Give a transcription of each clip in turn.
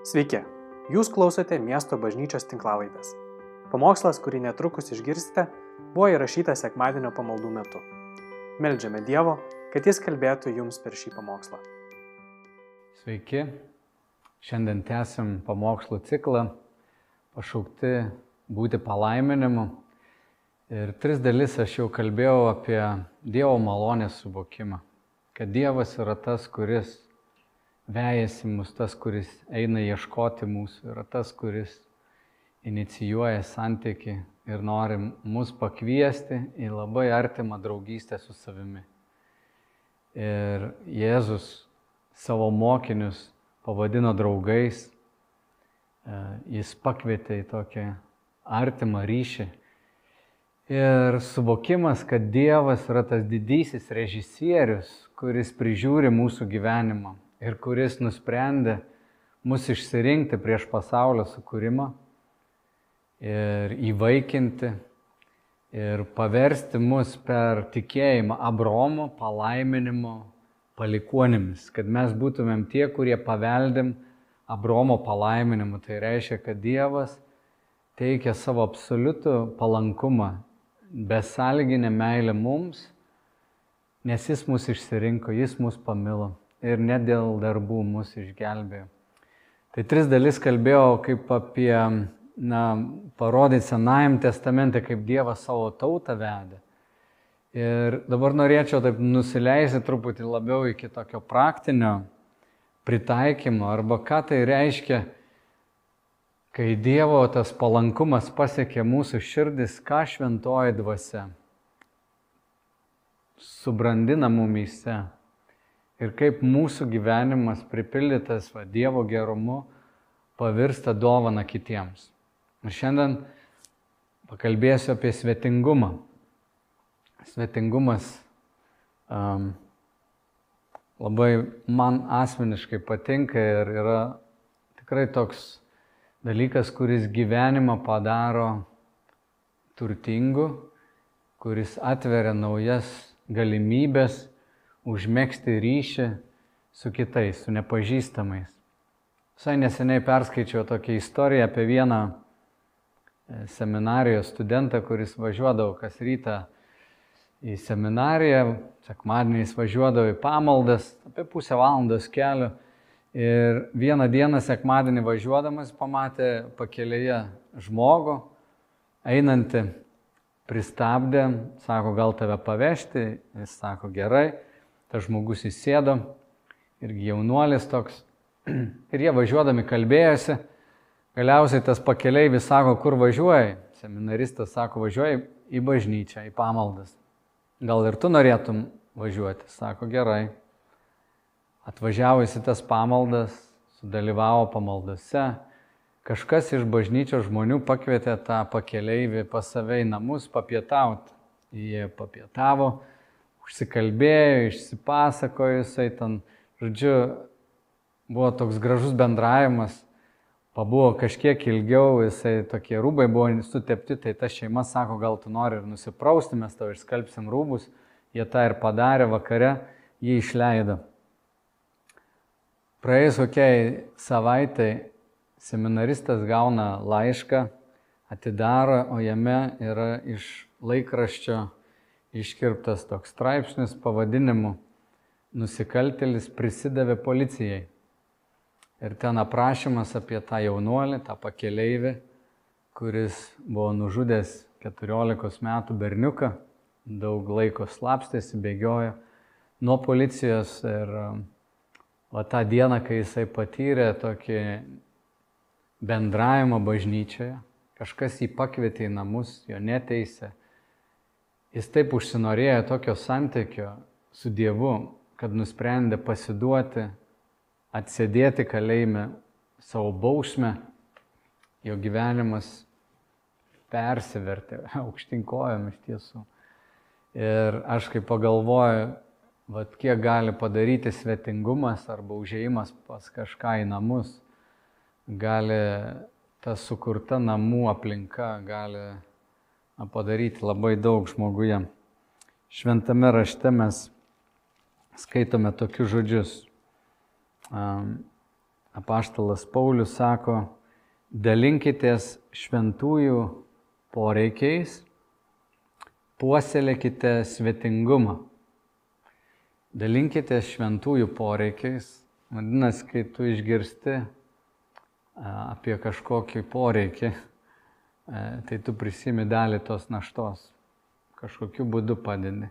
Sveiki, jūs klausote miesto bažnyčios tinklavaitės. Pamokslas, kurį netrukus išgirsite, buvo įrašytas sekmadienio pamaldų metu. Meldžiame Dievo, kad Jis kalbėtų jums per šį pamokslą. Sveiki, šiandien tęsim pamokslų ciklą, pašaukti būti palaiminimu. Ir tris dalis aš jau kalbėjau apie Dievo malonės suvokimą, kad Dievas yra tas, kuris vejasi mus, tas, kuris eina ieškoti mūsų, yra tas, kuris inicijuoja santyki ir nori mus pakviesti į labai artimą draugystę su savimi. Ir Jėzus savo mokinius pavadino draugais, e, jis pakvietė į tokią artimą ryšį. Ir suvokimas, kad Dievas yra tas didysis režisierius, kuris prižiūri mūsų gyvenimą, ir kuris nusprendė mus išsirinkti prieš pasaulio sukūrimą ir įvaikinti ir paversti mus per tikėjimą Abromo palaiminimo palikuonimis, kad mes būtumėm tie, kurie paveldim Abromo palaiminimu. Tai reiškia, kad Dievas teikia savo absoliutų palankumą, besalginę meilę mums, nes Jis mus išsirinko, Jis mus pamilo ir ne dėl darbų mus išgelbėjo. Tai tris dalis kalbėjau kaip apie, na, parodyti Senajam testamente, kaip Dievas savo tautą vedė. Ir dabar norėčiau taip nusileisti truputį labiau iki tokio praktinio pritaikymo, arba ką tai reiškia, kai Dievo tas palankumas pasiekė mūsų širdis, ką šventoji dvasia subrandina mumyse ir kaip mūsų gyvenimas pripildytas va, Dievo gerumu pavirsta dovana kitiems. Ir šiandien pakalbėsiu apie svetingumą. Svetingumas um, labai man asmeniškai patinka ir yra tikrai toks dalykas, kuris gyvenimą padaro turtingu, kuris atveria naujas galimybės užmėgsti ryšį su kitais, su nepažįstamais. Visai neseniai perskaičiau tokią istoriją apie vieną e, seminarijos studentą, kuris važiuodavo kas rytą į seminariją, sekmadieniais važiuodavo į pamaldas, apie pusę valandos kelio. Ir vieną dieną sekmadienį važiuodamas pamatė pakelėje žmogų, einantį, pristabdė, sako, gal tave pavežti, jis sako, gerai tas žmogus įsėdo, irgi jaunuolis toks. Ir jie važiuodami kalbėjosi, galiausiai tas pakeleivis sako, kur važiuoji. Seminaristas sako, važiuoji į bažnyčią, į pamaldas. Gal ir tu norėtum važiuoti? Sako, gerai. Atvažiavus į tas pamaldas, sudalyvavo pamaldose, kažkas iš bažnyčios žmonių pakvietė tą pakeleivį pas save į namus papietauti. Jie papietavo, užsikalbėjo, išsipasakojo jisai ten, žodžiu, buvo toks gražus bendravimas, pabuvo kažkiek ilgiau, jisai tokie rūbai buvo sutepti, tai ta šeima sako, gal tu nori ir nusiprausti, mes tau išskalbsim rūbus, jie tą ir padarė vakare, jį išleido. Praėjus kokiai savaitai seminaristas gauna laišką, atidaro, o jame yra iš laikraščio iškirptas toks straipsnis pavadinimu Nusikaltelis prisidavė policijai. Ir ten aprašymas apie tą jaunuolį, tą pakeleivį, kuris buvo nužudęs 14 metų berniuką, daug laiko slapstėsi, bėgiojo nuo policijos ir o tą dieną, kai jisai patyrė tokį bendravimą bažnyčioje, kažkas jį pakvietė į namus, jo neteisė, Jis taip užsinorėjo tokio santykio su Dievu, kad nusprendė pasiduoti, atsėdėti kalėjime savo bausmę, jo gyvenimas persivertė aukštinkojom iš tiesų. Ir aš kaip pagalvoju, vat, kiek gali padaryti svetingumas arba užėjimas pas kažką į namus, gali ta sukurta namų aplinka, gali padaryti labai daug žmoguje. Šventame rašte mes skaitome tokius žodžius. apaštalas Paulius sako, dalinkitės šventųjų poreikiais, puoselėkite svetingumą. Dalinkitės šventųjų poreikiais. Vadinasi, kai tu išgirsti apie kažkokį poreikį, tai tu prisimi dalį tos naštos, kažkokiu būdu padedi.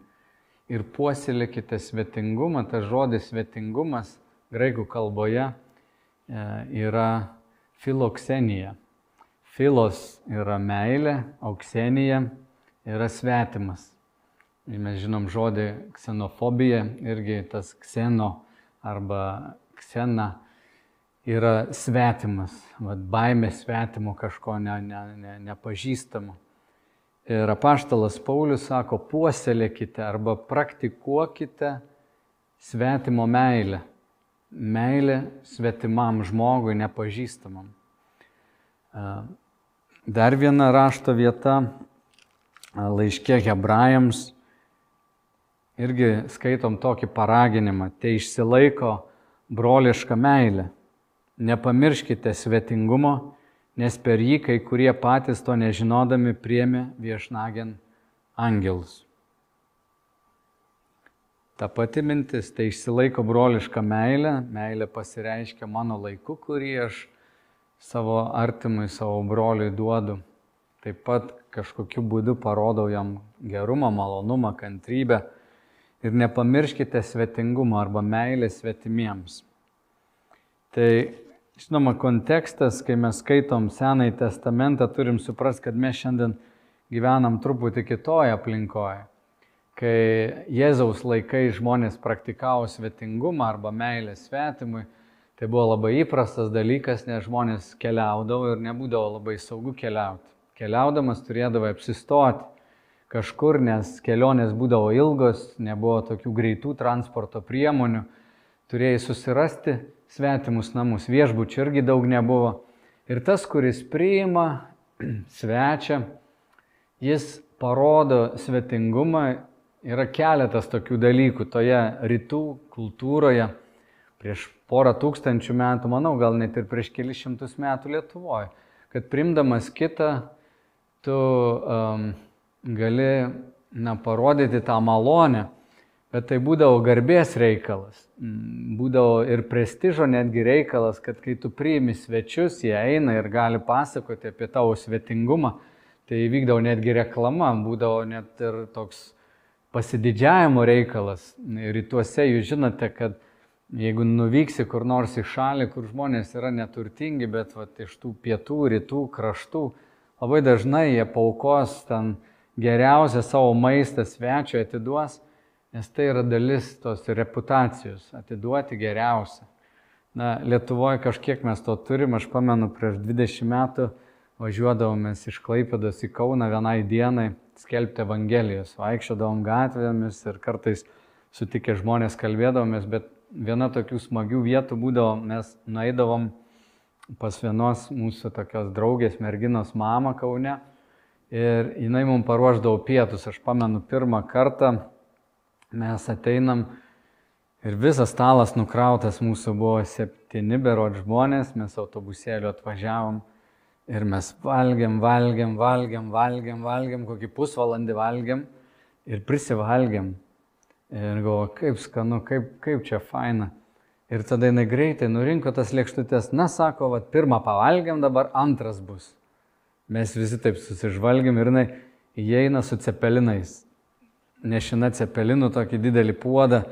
Ir puoselėkite svetingumą, tas žodis svetingumas graikų kalboje yra filoksenija. Filos yra meilė, auksenija yra svetimas. Mes žinom žodį ksenofobija, irgi tas kseno arba ksena yra svetimas, vat, baimė svetimo kažko ne, ne, ne, nepažįstamo. Ir apaštalas Paulius sako, puoselėkite arba praktikuokite svetimo meilę. Meilė svetimam žmogui nepažįstamam. Dar viena rašto vieta laiškė hebrajams irgi skaitom tokį paraginimą, tai išsilaiko brolišką meilę. Nepamirškite svetingumo, nes per jį kai kurie patys to nežinodami priemi viešnagien angelus. Ta pati mintis, tai išsilaiko broliška meilė, meilė pasireiškia mano laiku, kurį aš savo artimui, savo broliui duodu. Taip pat kažkokiu būdu parodau jam gerumą, malonumą, kantrybę. Ir nepamirškite svetingumo arba meilės svetimiems. Tai Žinoma, kontekstas, kai mes skaitom Senąjį testamentą, turim suprasti, kad mes šiandien gyvenam truputį kitoje aplinkoje. Kai Jėzaus laikai žmonės praktikavo svetingumą arba meilę svetimui, tai buvo labai įprastas dalykas, nes žmonės keliaudavo ir nebūdavo labai saugu keliauti. Keliaudamas turėdavo apsistoti kažkur, nes kelionės būdavo ilgos, nebuvo tokių greitų transporto priemonių, turėjai susirasti svetimus namus. Viešbučių irgi daug nebuvo. Ir tas, kuris priima svečią, jis parodo svetingumą. Yra keletas tokių dalykų toje rytų kultūroje prieš porą tūkstančių metų, manau, gal net ir prieš kelius šimtus metų Lietuvoje, kad primdamas kitą, tu um, gali na, parodyti tą malonę Bet tai būdavo garbės reikalas, mm, būdavo ir prestižo netgi reikalas, kad kai tu priimi svečius, jie eina ir gali pasakoti apie tavo svetingumą, tai vykdavo netgi reklama, būdavo net ir toks pasididžiavimo reikalas. Rytuose jūs žinote, kad jeigu nuvyksi kur nors į šalį, kur žmonės yra neturtingi, bet vat, iš tų pietų, rytų kraštų, labai dažnai jie paukos ten geriausią savo maistą svečiui atiduos nes tai yra dalis tos reputacijos, atiduoti geriausią. Na, Lietuvoje kažkiek mes to turim, aš pamenu, prieš 20 metų važiuodavomės iš Klaipėdos į Kauną vienai dienai skelbti Evangelijos, vaikščiodavom gatvėmis ir kartais sutikę žmonės kalbėdavomės, bet viena tokių smagių vietų būdavo, mes nueidavom pas vienos mūsų tokios draugės merginos mamą Kaune ir jinai mums paruoždavo pietus. Aš pamenu pirmą kartą Mes ateinam ir visas stalas nukrautas, mūsų buvo septyni berot žmonės, mes autobusėliu atvažiavom ir mes valgiam, valgiam, valgiam, valgiam, valgiam, kokį pusvalandį valgiam ir prisivalgiam. Ir galvoju, kaip skanu, kaip, kaip čia faina. Ir tada jinai greitai nurinko tas lėkštutės, na sako, va, pirmą pavalgiam, dabar antras bus. Mes visi taip susižvalgiam ir jinai įeina su cepelinais nešina cepelinų tokį didelį puodą,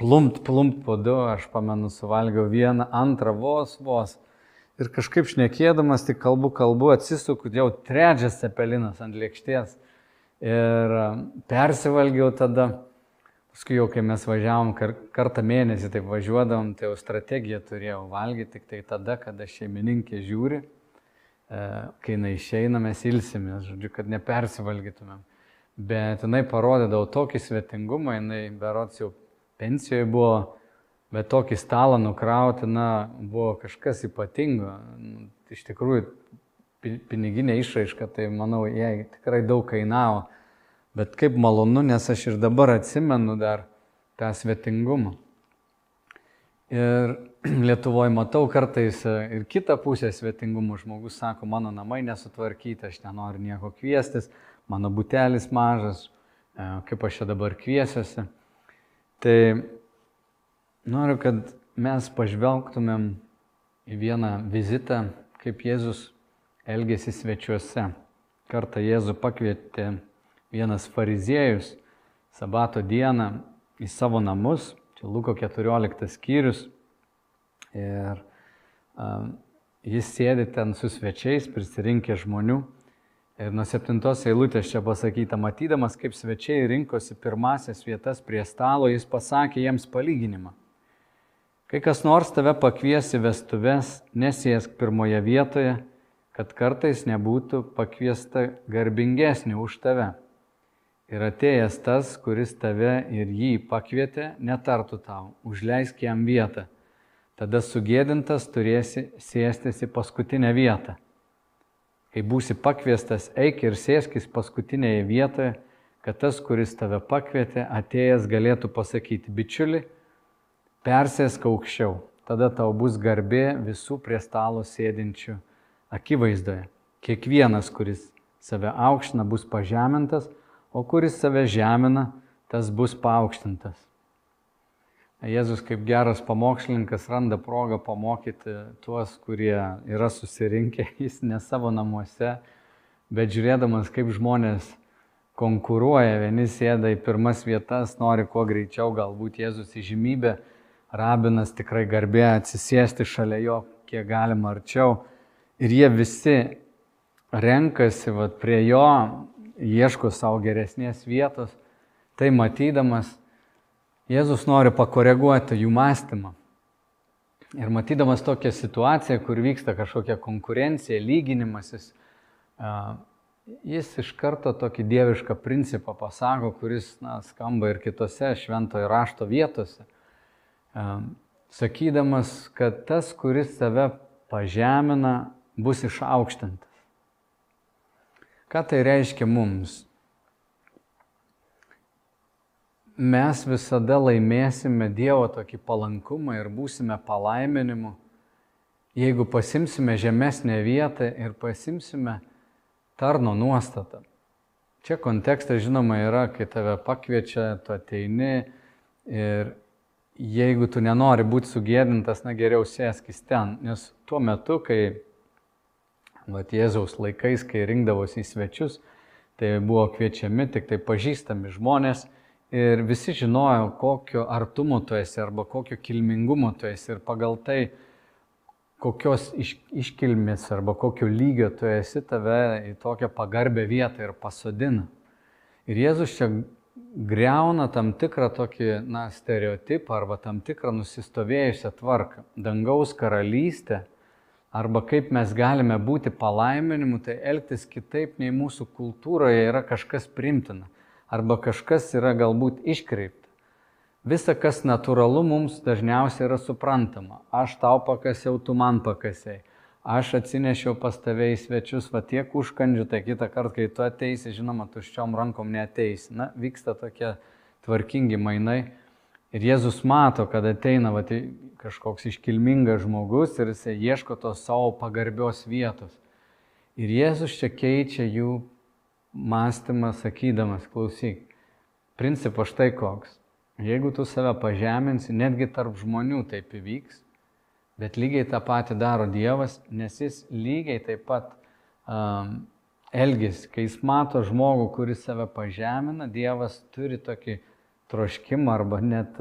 plumt, plumt po du, aš pamenu, suvalgiau vieną, antrą vos, vos. Ir kažkaip šnekėdamas, tik kalbu, kalbu, atsisuku, jau trečias cepelinas ant lėkštės. Ir um, persivalgiau tada, paskui jau kai mes važiavom kar, kartą mėnesį, taip važiuodavom, tai jau strategiją turėjau valgyti tik tai tada, kada šeimininkė žiūri, e, kai jinai išeina, mes ilsimės, žodžiu, kad nepersivalgytumėm. Bet jinai parodydavo tokį svetingumą, jinai berots jau pensijoje buvo, bet tokį stalą nukrauti, na, buvo kažkas ypatingo. Iš tikrųjų, piniginė išraiška, tai manau, jai tikrai daug kainavo. Bet kaip malonu, nes aš ir dabar atsimenu dar tą svetingumą. Ir Lietuvoje matau kartais ir kitą pusę svetingumo. Žmogus sako, mano namai nesutvarkyti, aš nenoriu nieko kviestis, mano butelis mažas, e, kaip aš čia dabar kviesiuosi. Tai noriu, kad mes pažvelgtumėm į vieną vizitą, kaip Jėzus elgėsi svečiuose. Kartą Jėzų pakvietė vienas fariziejus sabato dieną į savo namus, čia Luko 14 skyrius. Ir um, jis sėdi ten su svečiais, prisirinkė žmonių. Ir nuo septintos eilutės čia pasakyta, matydamas, kaip svečiai rinkosi pirmasias vietas prie stalo, jis pasakė jiems palyginimą. Kai kas nors tave pakviesi vestuves, nesėsk pirmoje vietoje, kad kartais nebūtų pakviesta garbingesnė už tave Ir atėjęs tas, kuris tave ir jį pakvietė, netartų tau, užleisk jam vietą. Tada sugėdintas turėsi sėstis į paskutinę vietą. Kai būsi pakviestas, eik ir sėskis paskutinėje vietoje, kad tas, kuris tave pakvietė, atėjęs galėtų pasakyti, bičiuli, persėsk aukščiau, tada tau bus garbė visų prie stalo sėdinčių akivaizdoje. Kiekvienas, kuris save aukština, bus pažemintas, o kuris save žemina, tas bus paaukštintas. Jėzus kaip geras pamokslininkas randa progą pamokyti tuos, kurie yra susirinkę, jis ne savo namuose, bet žiūrėdamas, kaip žmonės konkuruoja, vieni sėda į pirmas vietas, nori kuo greičiau, galbūt Jėzus įžymybė, rabinas tikrai garbė atsisėsti šalia jo, kiek galima arčiau. Ir jie visi renkasi vat, prie jo, ieško savo geresnės vietos, tai matydamas, Jėzus nori pakoreguoti jų mąstymą. Ir matydamas tokią situaciją, kur vyksta kažkokia konkurencija, lyginimasis, jis iš karto tokį dievišką principą pasako, kuris na, skamba ir kitose šventojo rašto vietose, sakydamas, kad tas, kuris save pažemina, bus išaukštintas. Ką tai reiškia mums? Mes visada laimėsime Dievo tokį palankumą ir būsime palaiminimu, jeigu pasimsime žemesnę vietą ir pasimsime tarno nuostatą. Čia kontekstas žinoma yra, kai tave pakviečia, tu ateini ir jeigu tu nenori būti sugėdintas, na geriau sėskis ten, nes tuo metu, kai Vat Jėzaus laikais, kai rinkdavosi į svečius, tai buvo kviečiami tik tai pažįstami žmonės ir visi žinojo, kokio artumo tu esi arba kokio kilmingumo tu esi ir pagal tai, kokios iš, iškilmės arba kokio lygio tu esi, tave į tokią pagarbę vietą ir pasodina. Ir Jėzus čia greuna tam tikrą tokį, na, stereotipą arba tam tikrą nusistovėjusią tvarką. Dangaus karalystė arba kaip mes galime būti palaiminimu, tai elgtis kitaip nei mūsų kultūroje yra kažkas primtina, arba kažkas yra galbūt iškreipta. Visa, kas natūralu, mums dažniausiai yra suprantama. Aš tau pakasiau, tu man pakasiai. Aš atsinešiau pas tave į svečius, va tiek užkandžių, tai kitą kartą, kai tu ateisi, žinoma, tuščiom rankom neteisi. Na, vyksta tokie tvarkingi mainai. Ir Jėzus mato, kad ateina va, tai kažkoks iškilmingas žmogus ir jisai ieško tos savo pagarbios vietos. Ir Jėzus čia keičia jų mąstymą, sakydamas, klausyk, principas štai koks. Jeigu tu save pažeminsi, netgi tarp žmonių taip įvyks, bet lygiai tą patį daro Dievas, nes jis lygiai taip pat um, elgesi. Kai jis mato žmogų, kuris save pažemina, Dievas turi tokį troškimą arba net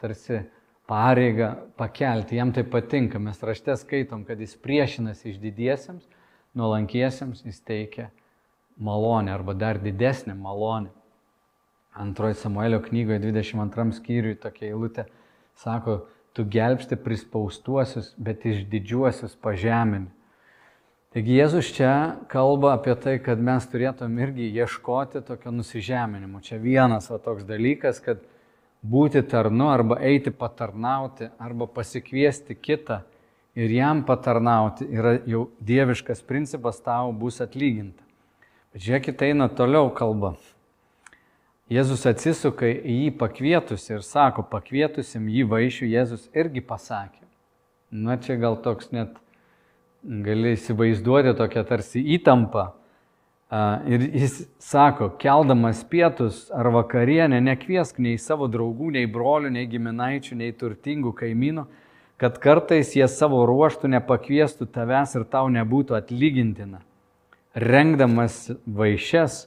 tarsi pareigą pakelti, jam tai patinka. Mes rašte skaitom, kad jis priešinasi išdidiesiems, nuolankiesiems, jis teikia malonę arba dar didesnę malonę. Antroji Samuelio knygoje 22 skyriui tokia eilutė sako, tu gelbsti prispaustuosius, bet iš didžiuosius pažemini. Taigi Jėzus čia kalba apie tai, kad mes turėtum irgi ieškoti tokio nusižeminimo. Čia vienas va toks dalykas, kad būti tarnu arba eiti patarnauti arba pasikviesti kitą ir jam patarnauti yra jau dieviškas principas, tau bus atlyginta. Žiūrėkit, eina toliau kalba. Jėzus atsisuka į jį pakvietus ir sako, pakvietusim jį vaišių, Jėzus irgi pasakė. Na čia gal toks net gali įsivaizduoti tokią tarsi įtampą. Ir jis sako, keldamas pietus ar vakarienę, nekviesk nei savo draugų, nei brolių, nei giminaičių, nei turtingų kaimynų, kad kartais jie savo ruoštų nepakviestų tavęs ir tau nebūtų atlygintina. Rengdamas vaišes,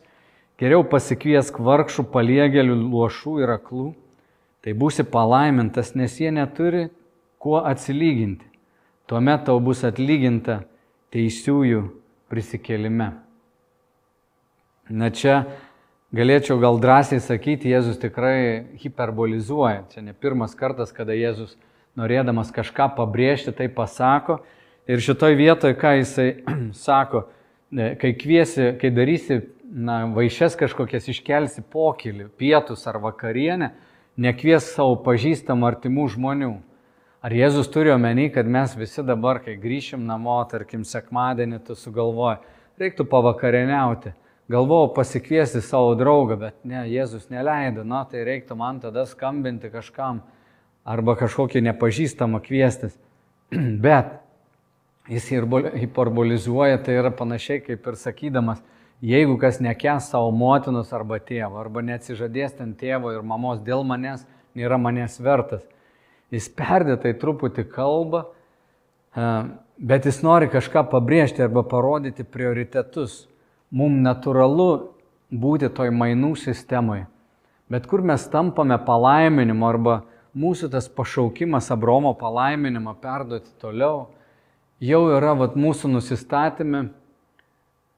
Geriau pasikviesk vargšų paliegėlių, luošų ir aklų, tai būsi palaimintas, nes jie neturi kuo atsilyginti. Tuomet tau bus atlyginta teisiųjų prisikelime. Na čia galėčiau gal drąsiai sakyti, Jėzus tikrai hiperbolizuoja. Čia ne pirmas kartas, kada Jėzus norėdamas kažką pabrėžti, tai pasako. Ir šitoj vietoje, ką jisai sako, kai kviesi, kai darysi na, vaišes kažkokias iškelsi pokylį, pietus ar vakarienę, nekvies savo pažįstamų artimų žmonių. Ar Jėzus turi omeny, kad mes visi dabar, kai grįšim namo, tarkim, sekmadienį, tu sugalvoji, reiktų pavakarieniauti. Galvojau pasikviesti savo draugą, bet ne, Jėzus neleido, na tai reiktų man tada skambinti kažkam arba kažkokį nepažįstamą kviestis. Bet jis hiperbolizuoja, tai yra panašiai kaip ir sakydamas, Jeigu kas nekes savo motinos arba tėvo, arba neatsižadės ten tėvo ir mamos dėl manęs, nėra manęs vertas. Jis perdėtai truputį kalba, e, bet jis nori kažką pabrėžti arba parodyti prioritetus. Mums natūralu būti toj mainų sistemoje. Bet kur mes tampame palaiminimu arba mūsų tas pašaukimas Abromo palaiminimą perduoti toliau, jau yra vat, mūsų nusistatymė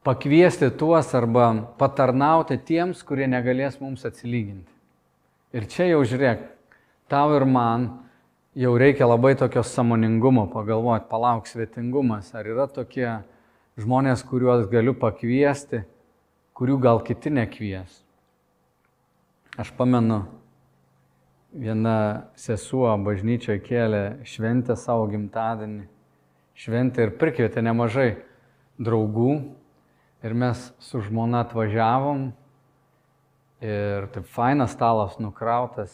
pakviesti tuos arba patarnauti tiems, kurie negalės mums atsilyginti. Ir čia jau žiūrėk, tau ir man jau reikia labai tokio samoningumo pagalvoti, palauk svetingumas, ar yra tokie žmonės, kuriuos galiu pakviesti, kurių gal kiti nekvies. Aš pamenu, viena sesuo bažnyčioje kėlė šventę savo gimtadienį, šventę ir prikvietė nemažai draugų, Ir mes su žmona atvažiavom ir taip fainas stalas nukrautas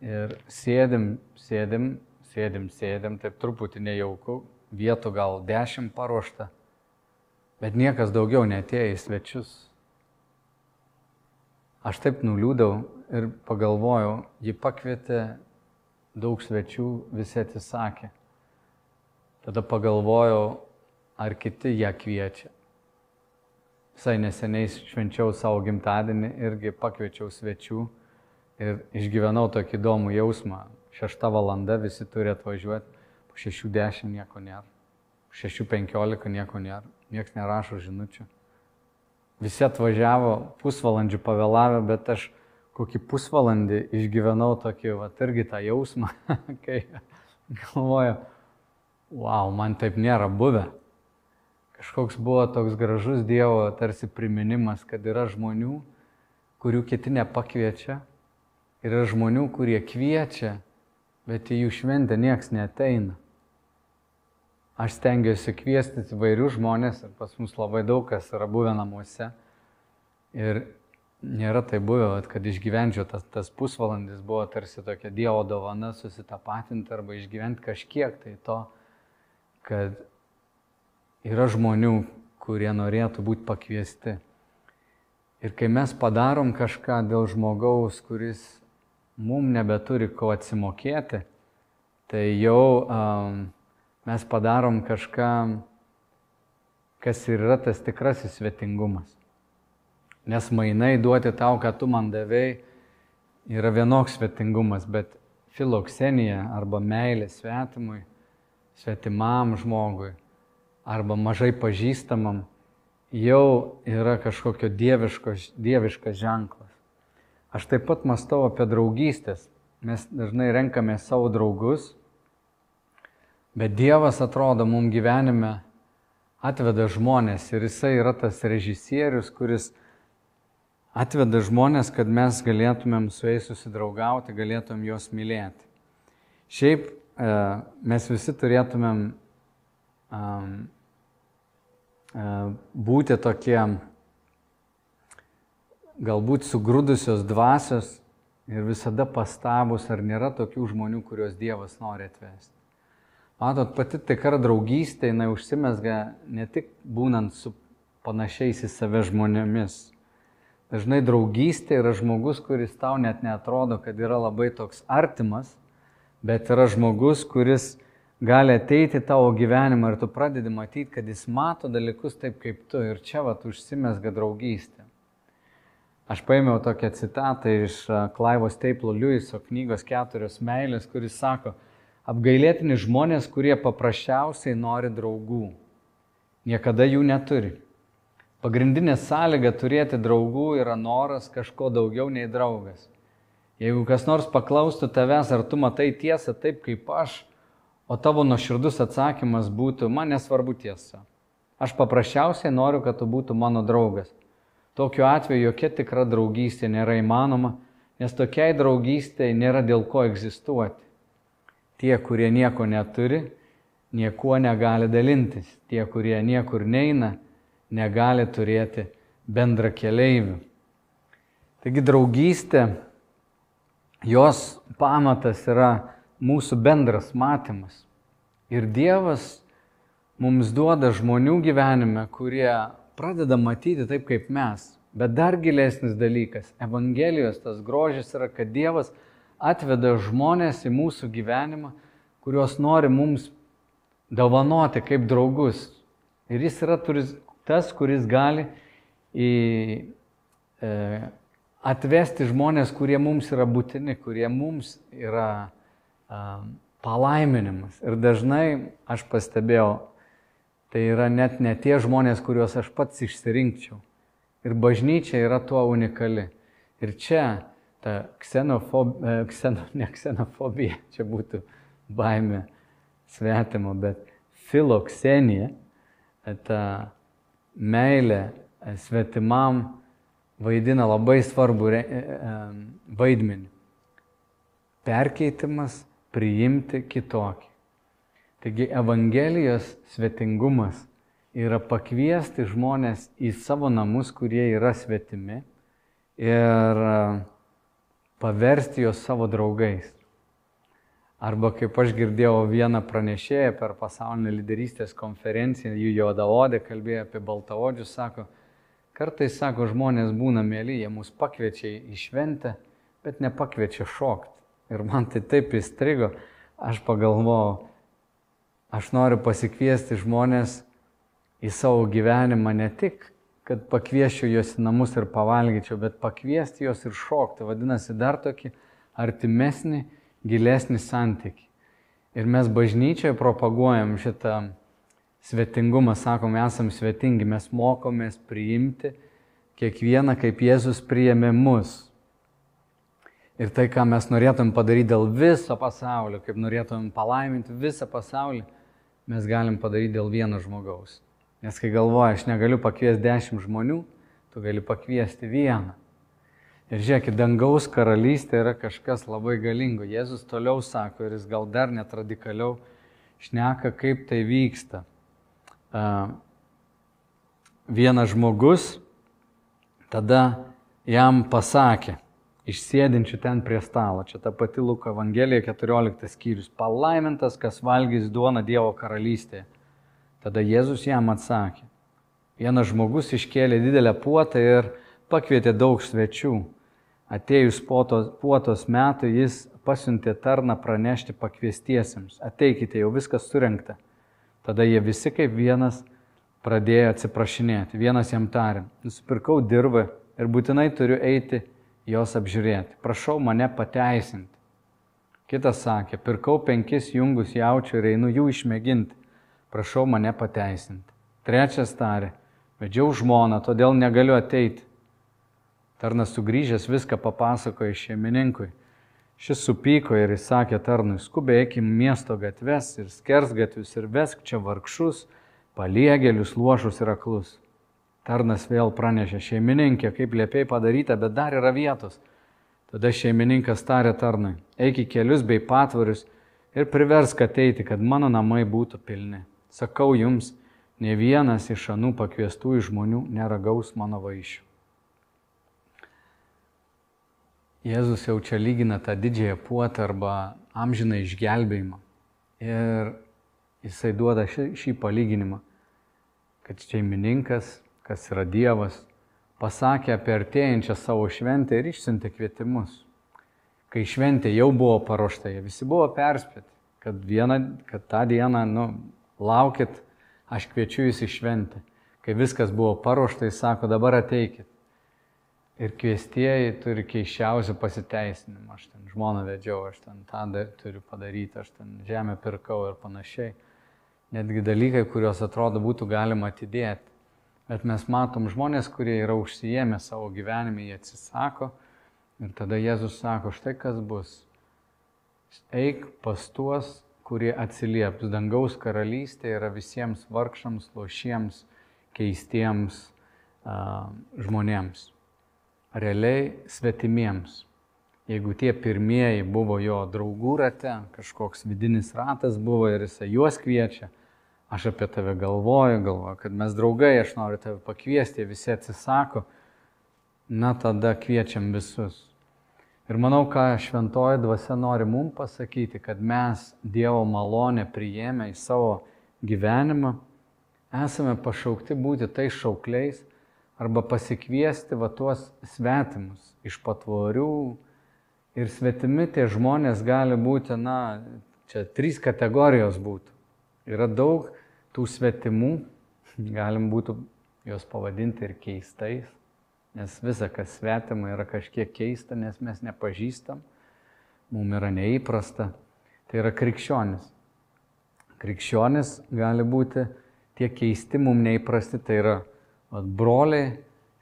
ir sėdim, sėdim, sėdim, sėdim, taip truputį nejauku, vietų gal dešimt paruošta, bet niekas daugiau netėjo į svečius. Aš taip nuliūdau ir pagalvojau, ji pakvietė daug svečių, visi atsisakė. Tada pagalvojau, ar kiti ją kviečia. Visai neseniai švenčiau savo gimtadienį, irgi pakviečiau svečių ir išgyvenau tokį įdomų jausmą. Šešta valanda visi turi atvažiuoti, po šešių dešimt nieko nėra, po šešių penkiolika nieko nėra, niekas nerašo žinučių. Visi atvažiavo pusvalandžių pavėlavę, bet aš kokį pusvalandį išgyvenau tokį, va, irgi tą jausmą, kai galvoju, wow, man taip nėra buvę kažkoks buvo toks gražus Dievo tarsi priminimas, kad yra žmonių, kurių kiti nepakviečia, yra žmonių, kurie kviečia, bet į jų šventę nieks neteina. Aš stengiuosi kviesti įvairių žmonės ir pas mus labai daug kas yra buvę namuose. Ir nėra tai buvę, kad išgyvenčiau tas, tas pusvalandis buvo tarsi tokia Dievo dovana susitapatinti arba išgyventi kažkiek tai to, kad yra žmonių, kurie norėtų būti pakviesti. Ir kai mes padarom kažką dėl žmogaus, kuris mum nebeturi ko atsimokėti, tai jau um, mes padarom kažką, kas ir yra tas tikrasis svetingumas. Nes mainai duoti tau, ką tu man davėjai, yra vienoks svetingumas, bet filoksenija arba meilė svetimui, svetimam žmogui arba mažai pažįstamam jau yra kažkokio dieviškas, dieviškas ženklas. Aš taip pat mastau apie draugystės. Mes dažnai renkame savo draugus, bet Dievas atrodo mums gyvenime atveda žmonės ir jisai yra tas režisierius, kuris atveda žmonės, kad mes galėtumėm su jais susidraugauti, galėtumėm juos mylėti. Šiaip mes visi turėtumėm um, būti tokie galbūt sugrūdusios dvasios ir visada pastabus, ar nėra tokių žmonių, kuriuos Dievas nori atvesti. Matot, pati tikra draugystė, jinai užsimesga ne tik būnant su panašiais į save žmonėmis. Dažnai draugystė yra žmogus, kuris tau net netrodo, kad yra labai toks artimas, bet yra žmogus, kuris gali ateiti tavo gyvenimą ir tu pradedi matyti, kad jis mato dalykus taip kaip tu ir čia vat užsimesga draugystė. Aš paėmiau tokią citatą iš Klaivo Steiplo Lewiso knygos Keturios meilės, kuris sako, apgailėtini žmonės, kurie paprasčiausiai nori draugų, niekada jų neturi. Pagrindinė sąlyga turėti draugų yra noras kažko daugiau nei draugas. Jeigu kas nors paklaustų tavęs, ar tu matai tiesą taip kaip aš, o tavo nuoširdus atsakymas būtų, man nesvarbu tiesa. Aš paprasčiausiai noriu, kad tu būtų mano draugas. Tokiu atveju jokia tikra draugystė nėra įmanoma, nes tokiai draugystėje nėra dėl ko egzistuoti. Tie, kurie nieko neturi, niekuo negali dalintis. Tie, kurie niekur neina, negali turėti bendra keleivių. Taigi draugystė, jos pamatas yra mūsų bendras matymas. Ir Dievas mums duoda žmonių gyvenime, kurie pradeda matyti taip kaip mes. Bet dar gilesnis dalykas - Evangelijos tas grožis yra, kad Dievas atveda žmonės į mūsų gyvenimą, kuriuos nori mums dovanoti kaip draugus. Ir jis yra turis, tas, kuris gali į, e, atvesti žmonės, kurie mums yra būtini, kurie mums yra palaiminimas. Ir dažnai aš pastebėjau, tai yra net ne tie žmonės, kuriuos aš pats išsirinkčiau. Ir bažnyčia yra tuo unikali. Ir čia ta ksenofobija, e, kseno, ne ksenofobija, čia būtų baime svetimo, bet filoksenija, e, ta meilė e, svetimam vaidina labai svarbu vaidmenį. Perkeitimas priimti kitokį. Taigi Evangelijos svetingumas yra pakviesti žmonės į savo namus, kurie yra svetimi ir e, paversti juos savo draugais. Arba kaip aš girdėjau vieną pranešėją per pasaulinę lyderystės konferenciją, jų juodaodė kalbėjo apie baltaodžius, sako, kartais, sako, žmonės būna mėly, jie mus pakviečia į šventę, bet nepakviečia šokti. Ir man tai taip įstrigo, aš pagalvojau, aš noriu pasikviesti žmonės į savo gyvenimą ne tik, kad pakvieščiau juos į namus ir pavalgyčiau, bet pakviesti juos ir šokti. Vadinasi, dar tokį artimesnį, gilesnį santyki. Ir mes bažnyčioje propaguojam šitą svetingumą, sakom, esam svetingi, mes mokomės priimti kiekvieną, kaip Jėzus priėmė mus. Ir tai, ką mes norėtum padaryti dėl viso pasaulio, kaip norėtum palaiminti visą pasaulį, mes galim padaryti dėl vieno žmogaus. Nes kai galvoja, aš negaliu pakviesti dešimt žmonių, tu gali pakviesti vieną. Ir žiūrėkit, dangaus karalystė yra kažkas labai galingo. Jėzus toliau sako ir jis gal dar net radikaliau šneka, kaip tai vyksta. Vienas žmogus tada jam pasakė, išsėdinčių ten prie stalo. Čia ta pati Luko Evangelija 14 skyrius. Palaimintas, kas valgys duoną Dievo karalystėje. Tada Jėzus jam atsakė. Vienas žmogus iškėlė didelę puotą ir pakvietė daug svečių. Atėjus puotos, puotos metų jis pasiuntė tarną pranešti pakviestiesiems. Ateikite, jau viskas surinkta. Tada jie visi kaip vienas pradėjo atsiprašinėti. Vienas jam tarė, nusipirkau dirbą ir būtinai turiu eiti jos apžiūrėti. Prašau mane pateisinti. Kitas sakė, pirkau penkis jungus jaučių ir einu jų išmėginti. Prašau mane pateisinti. Trečias tarė, vedžiau žmoną, todėl negaliu ateiti. Tarnas sugrįžęs viską papasakojo šeimininkui. Šis supyko ir įsakė tarnui, skubėk į miesto gatves ir skers gatvius ir vesk čia vargšus, paliegėlius, luošus ir aklus. Tarnas vėl pranešė šeimininkė, kaip liepiai padaryta, bet dar yra vietos. Tada šeimininkas tarė tarnui, eik į kelius bei patvarius ir priversk ateiti, kad mano namai būtų pilni. Sakau jums, ne vienas iš anų pakviestųjų žmonių neragaus mano vaišių. Jėzus jau čia lygina tą didžiąją puotą arba amžiną išgelbėjimą. Ir jisai duoda šį, šį palyginimą, kad šeimininkas, kas yra Dievas, pasakė apie artėjančią savo šventę ir išsiuntė kvietimus. Kai šventė jau buvo paruošta, jie visi buvo perspėti, kad, vieną, kad tą dieną, nu, laukit, aš kviečiu jūs į šventę. Kai viskas buvo paruošta, jis sako, dabar ateikit. Ir kviestieji turi keiščiausių pasiteisinimų. Aš ten žmoną vedžiau, aš ten tą turiu padaryti, aš ten žemę pirkau ir panašiai. Netgi dalykai, kuriuos atrodo būtų galima atidėti. Bet mes matom žmonės, kurie yra užsijėmę savo gyvenime, jie atsisako. Ir tada Jėzus sako, štai kas bus. Eik pas tuos, kurie atsilieps. Dangaus karalystė yra visiems vargšams, lošiems, keistiems uh, žmonėms realiai svetimiems. Jeigu tie pirmieji buvo jo draugų rate, kažkoks vidinis ratas buvo ir jisai juos kviečia, aš apie tave galvoju, galvoju, kad mes draugai, aš noriu tave pakviesti, visi atsisako, na tada kviečiam visus. Ir manau, ką šventoji dvasia nori mums pasakyti, kad mes Dievo malonę priėmę į savo gyvenimą, esame pašaukti būti tais šaukliais, arba pasikviesti va tuos svetimus iš patvorių. Ir svetimi tie žmonės gali būti, na, čia trys kategorijos būtų. Yra daug tų svetimų, galim būtų juos pavadinti ir keistais, nes visa, kas svetima, yra kažkiek keista, nes mes nepažįstam, mums yra neįprasta. Tai yra krikščionis. Krikščionis gali būti tie keisti, mums neįprasti, tai yra Vat broliai,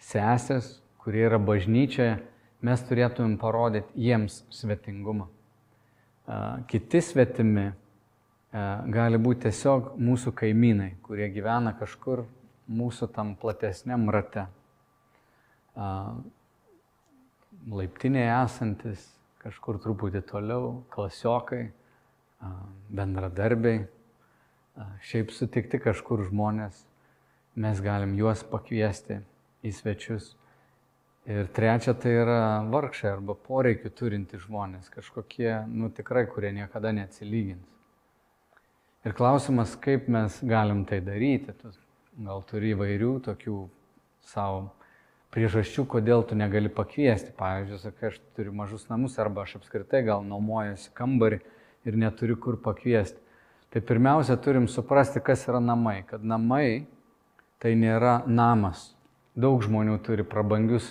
sesės, kurie yra bažnyčioje, mes turėtumėm parodyti jiems svetingumą. Kiti svetimi gali būti tiesiog mūsų kaimynai, kurie gyvena kažkur mūsų tam platesniam rate. Laiptinėje esantis, kažkur truputį toliau, klasiokai, bendradarbiai, šiaip sutikti kažkur žmonės mes galim juos pakviesti į svečius. Ir trečia, tai yra vargšai arba poreikių turinti žmonės, kažkokie, nu tikrai, kurie niekada neatsilygins. Ir klausimas, kaip mes galim tai daryti. Tu gal turi įvairių tokių savo priežasčių, kodėl tu negali pakviesti. Pavyzdžiui, sakai, aš turiu mažus namus arba aš apskritai gal nuomojuosi kambarį ir neturiu kur pakviesti. Tai pirmiausia, turim suprasti, kas yra namai. Kad namai tai nėra namas. Daug žmonių turi prabangius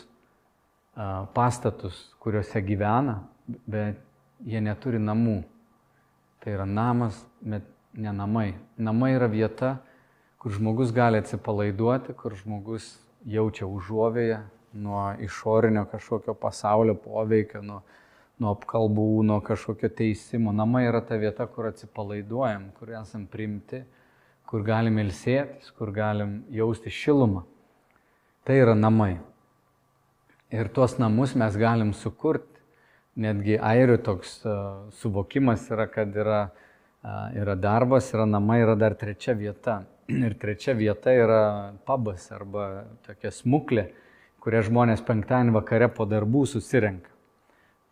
pastatus, kuriuose gyvena, bet jie neturi namų. Tai yra namas, bet ne namai. Namai yra vieta, kur žmogus gali atsipalaiduoti, kur žmogus jaučia užuovėją nuo išorinio kažkokio pasaulio poveikio, nuo, nuo apkalbų, nuo kažkokio teisimo. Namai yra ta vieta, kur atsipalaiduojam, kur esam priimti kur galim ilsėtis, kur galim jausti šilumą. Tai yra namai. Ir tuos namus mes galim sukurti. Netgi airių toks uh, suvokimas yra, kad yra, uh, yra darbas, yra namai, yra dar trečia vieta. Ir trečia vieta yra pabas arba tokia smuklė, kurią žmonės penktadienį vakare po darbų susirenka.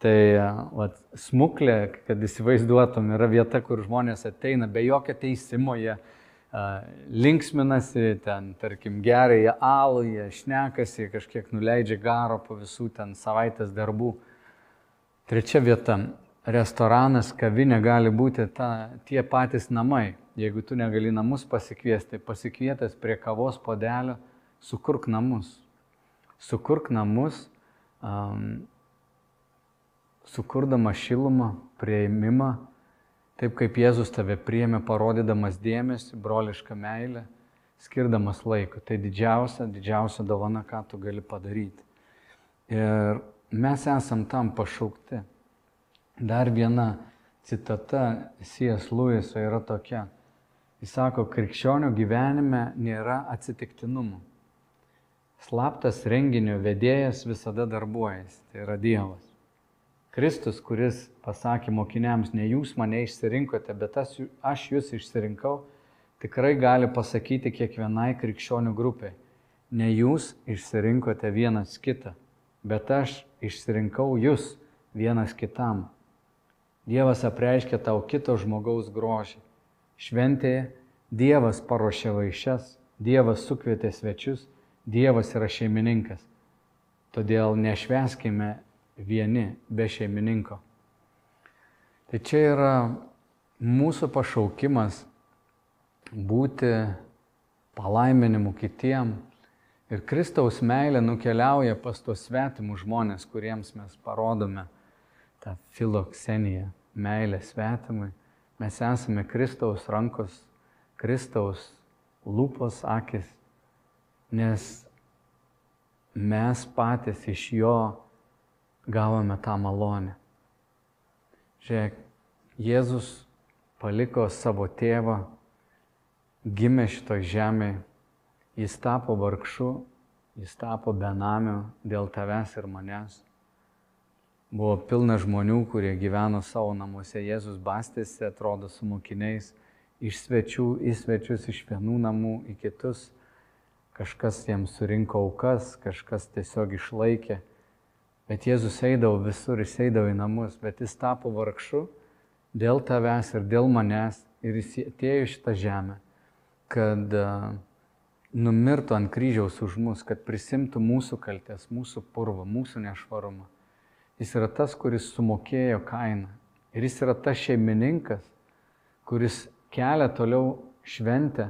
Tai vat, smuklė, kad įsivaizduotum, yra vieta, kur žmonės ateina be jokio teisimo, jie linksminasi, ten, tarkim, geria alų, jie šnekasi, kažkiek nuleidžia garo po visų ten savaitės darbų. Trečia vieta - restoranas, kavinė gali būti ta, tie patys namai. Jeigu tu negali namus pasikviesti, pasikvietęs prie kavos podelio, sukurk namus. Sukurk namus, um, sukurdama šilumą, prieimimą, Taip kaip Jėzus tave priėmė, parodydamas dėmesį, brolišką meilę, skirdamas laiko. Tai didžiausia, didžiausia dovana, ką tu gali padaryti. Ir mes esam tam pašaukti. Dar viena citata C.S. Lewiso yra tokia. Jis sako, krikščionio gyvenime nėra atsitiktinumų. Slaptas renginio vedėjas visada darbuojasi, tai yra Dievas. Kristus, kuris pasakė mokiniams, ne jūs mane išsirinkote, bet aš, aš jūs išsirinkau, tikrai gali pasakyti kiekvienai krikščionių grupiai, ne jūs išsirinkote vienas kitą, bet aš išsirinkau jūs vienas kitam. Dievas apreiškia tau kito žmogaus grožį. Šventėje Dievas paruošė vaišes, Dievas sukvietė svečius, Dievas yra šeimininkas. Todėl nešveskime vieni be šeimininko. Tai čia yra mūsų pašaukimas būti palaiminimu kitiem. Ir Kristaus meilė nukeliauja pas tos svetimus žmonės, kuriems mes parodome tą filokseniją, meilę svetimui. Mes esame Kristaus rankos, Kristaus lūpos akis, nes mes patys iš jo gavome tą malonę. Žiūrėk, Jėzus paliko savo tėvą, gimė šitoj žemėje, jis tapo vargšu, jis tapo benamiu dėl tavęs ir manęs. Buvo pilna žmonių, kurie gyveno savo namuose, Jėzus bastėsi, atrodo, su mokiniais, iš svečių į svečius, iš vienų namų į kitus. Kažkas jiems surinko aukas, kažkas tiesiog išlaikė. Bet Jėzus eidavo visur, jis eidavo į namus, bet jis tapo vargšu dėl tavęs ir dėl manęs ir jis atėjo į šitą žemę, kad uh, numirtų ant kryžiaus už mus, kad prisimtų mūsų kaltės, mūsų purvą, mūsų nešvarumą. Jis yra tas, kuris sumokėjo kainą. Ir jis yra tas šeimininkas, kuris kelia toliau šventę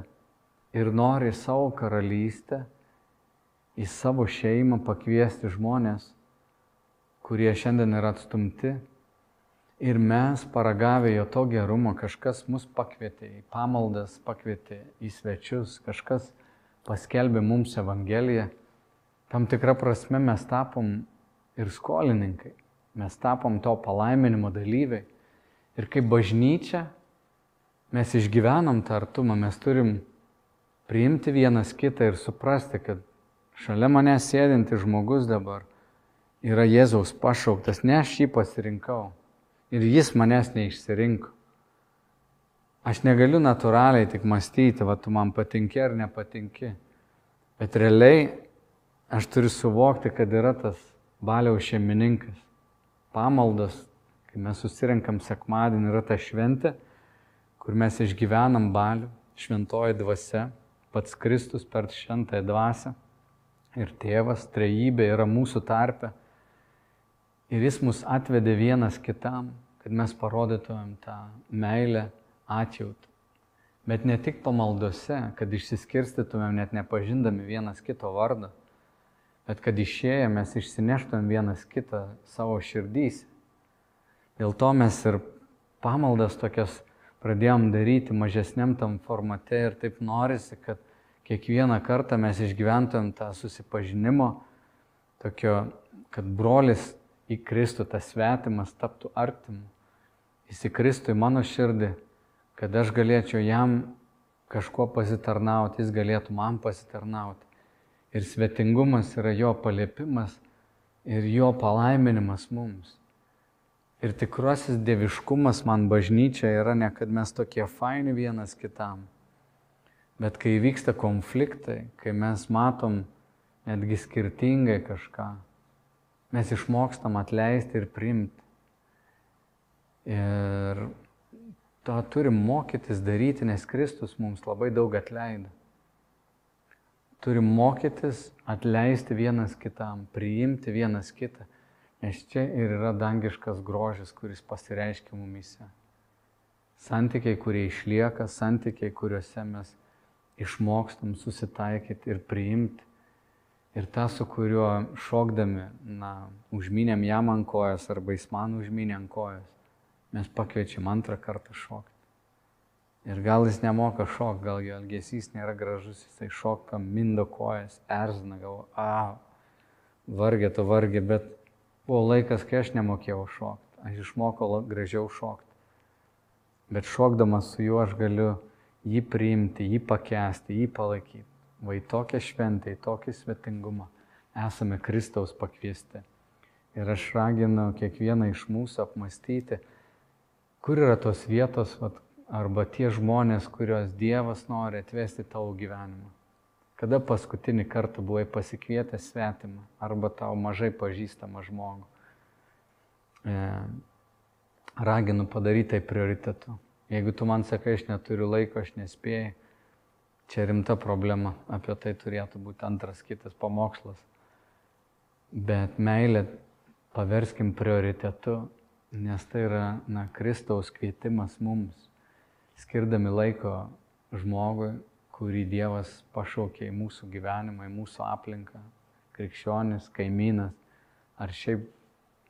ir nori savo karalystę, į savo šeimą pakviesti žmonės kurie šiandien yra atstumti. Ir mes, paragavę jo to gerumo, kažkas mus pakvietė į pamaldas, pakvietė į svečius, kažkas paskelbė mums Evangeliją. Tam tikrą prasme mes tapom ir skolininkai, mes tapom to palaiminimo dalyviai. Ir kaip bažnyčia mes išgyvenam tą artumą, mes turim priimti vienas kitą ir suprasti, kad šalia manęs sėdintis žmogus dabar yra Jėzaus pašauktas, ne aš jį pasirinkau ir jis manęs neišsirinko. Aš negaliu natūraliai tik mąstyti, va tu man patinki ar nepatinki, bet realiai aš turiu suvokti, kad yra tas baliaus šeimininkas. Pamaldas, kai mes susirinkam sekmadienį, yra ta šventė, kur mes išgyvenam balių, šventoji dvasia, pats Kristus per šventąją dvasę ir tėvas, trejybė yra mūsų tarpe Ir jis mus atvedė vienas kitam, kad mes parodytumėm tą meilę, atjautą. Bet ne tik pamaldose, kad išsiskirstytumėm net nepažindami vienas kito vardą, bet kad išėję mes išsineštumėm vienas kitą savo širdys. Dėl to mes ir pamaldas tokias pradėjom daryti mažesniam tam formate ir taip norisi, kad kiekvieną kartą mes išgyventumėm tą susipažinimo, tokio, kad brolis į Kristų tas svetimas taptų artimu, įsikristų į mano širdį, kad aš galėčiau jam kažkuo pasitarnauti, jis galėtų man pasitarnauti. Ir svetingumas yra jo paliepimas ir jo palaiminimas mums. Ir tikruosis dieviškumas man bažnyčia yra ne, kad mes tokie faini vienas kitam, bet kai vyksta konfliktai, kai mes matom netgi skirtingai kažką, mes išmokstam atleisti ir priimti. Ir to turim mokytis daryti, nes Kristus mums labai daug atleido. Turim mokytis atleisti vienas kitam, priimti vienas kitą, nes čia ir yra dangiškas grožis, kuris pasireiškia mumise. Santykiai, kurie išlieka, santykiai, kuriuose mes išmokstam susitaikyti ir priimti Ir tą, su kuriuo šokdami, na, užminėm jam ant kojas arba jis man užminė ant kojas, mes pakviečiam antrą kartą šokti. Ir gal jis nemoka šokti, gal jo elgesys nėra gražus, jisai šoka, mindo kojas, erzina, gal, a, vargė to vargė, bet buvo laikas, kai aš nemokėjau šokti, aš išmokau gražiau šokti. Bet šokdamas su juo aš galiu jį priimti, jį pakesti, jį palaikyti. Va į tokią šventę, į tokį svetingumą esame Kristaus pakviesti. Ir aš raginu kiekvieną iš mūsų apmastyti, kur yra tos vietos vat, arba tie žmonės, kuriuos Dievas nori atvesti tavo gyvenimą. Kada paskutinį kartą buvai pasikvietęs svetimą arba tau mažai pažįstamą žmogų. e, raginu padaryti tai prioritetu. Jeigu tu man sakai, aš neturiu laiko, aš nespėjai, čia rimta problema, apie tai turėtų būti antras kitas pamokslas. Bet meilė paverskim prioritetu, nes tai yra na, Kristaus kvietimas mums, skirdami laiko žmogui, kurį Dievas pašaukė į mūsų gyvenimą, į mūsų aplinką, krikščionis, kaimynas ar šiaip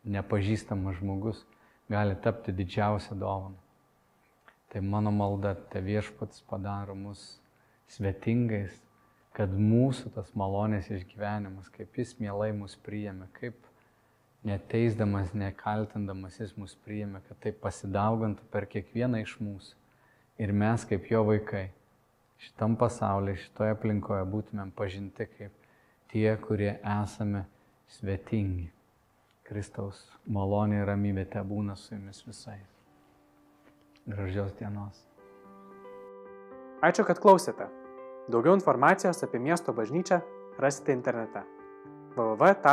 nepažįstamas žmogus gali tapti didžiausią dovaną. Tai mano malda, te viešpats padaro mus svetingais, kad mūsų tas malonės išgyvenimas, kaip jis mielai mus priėmė, kaip neteisdamas, nekaltindamas jis mus priėmė, kad tai pasidaugantų per kiekvieną iš mūsų. Ir mes kaip jo vaikai šitam pasaulyje, šitoje aplinkoje būtumėm pažinti kaip tie, kurie esame svetingi. Kristaus malonė ir ramybė te būna su jumis visais. Gražios dienos. Ačiū, kad klausėte. Daugiau informacijos apie miesto bažnyčią rasite internete www.m-b.lt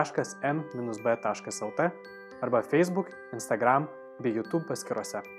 arba Facebook, Instagram bei YouTube paskiruose.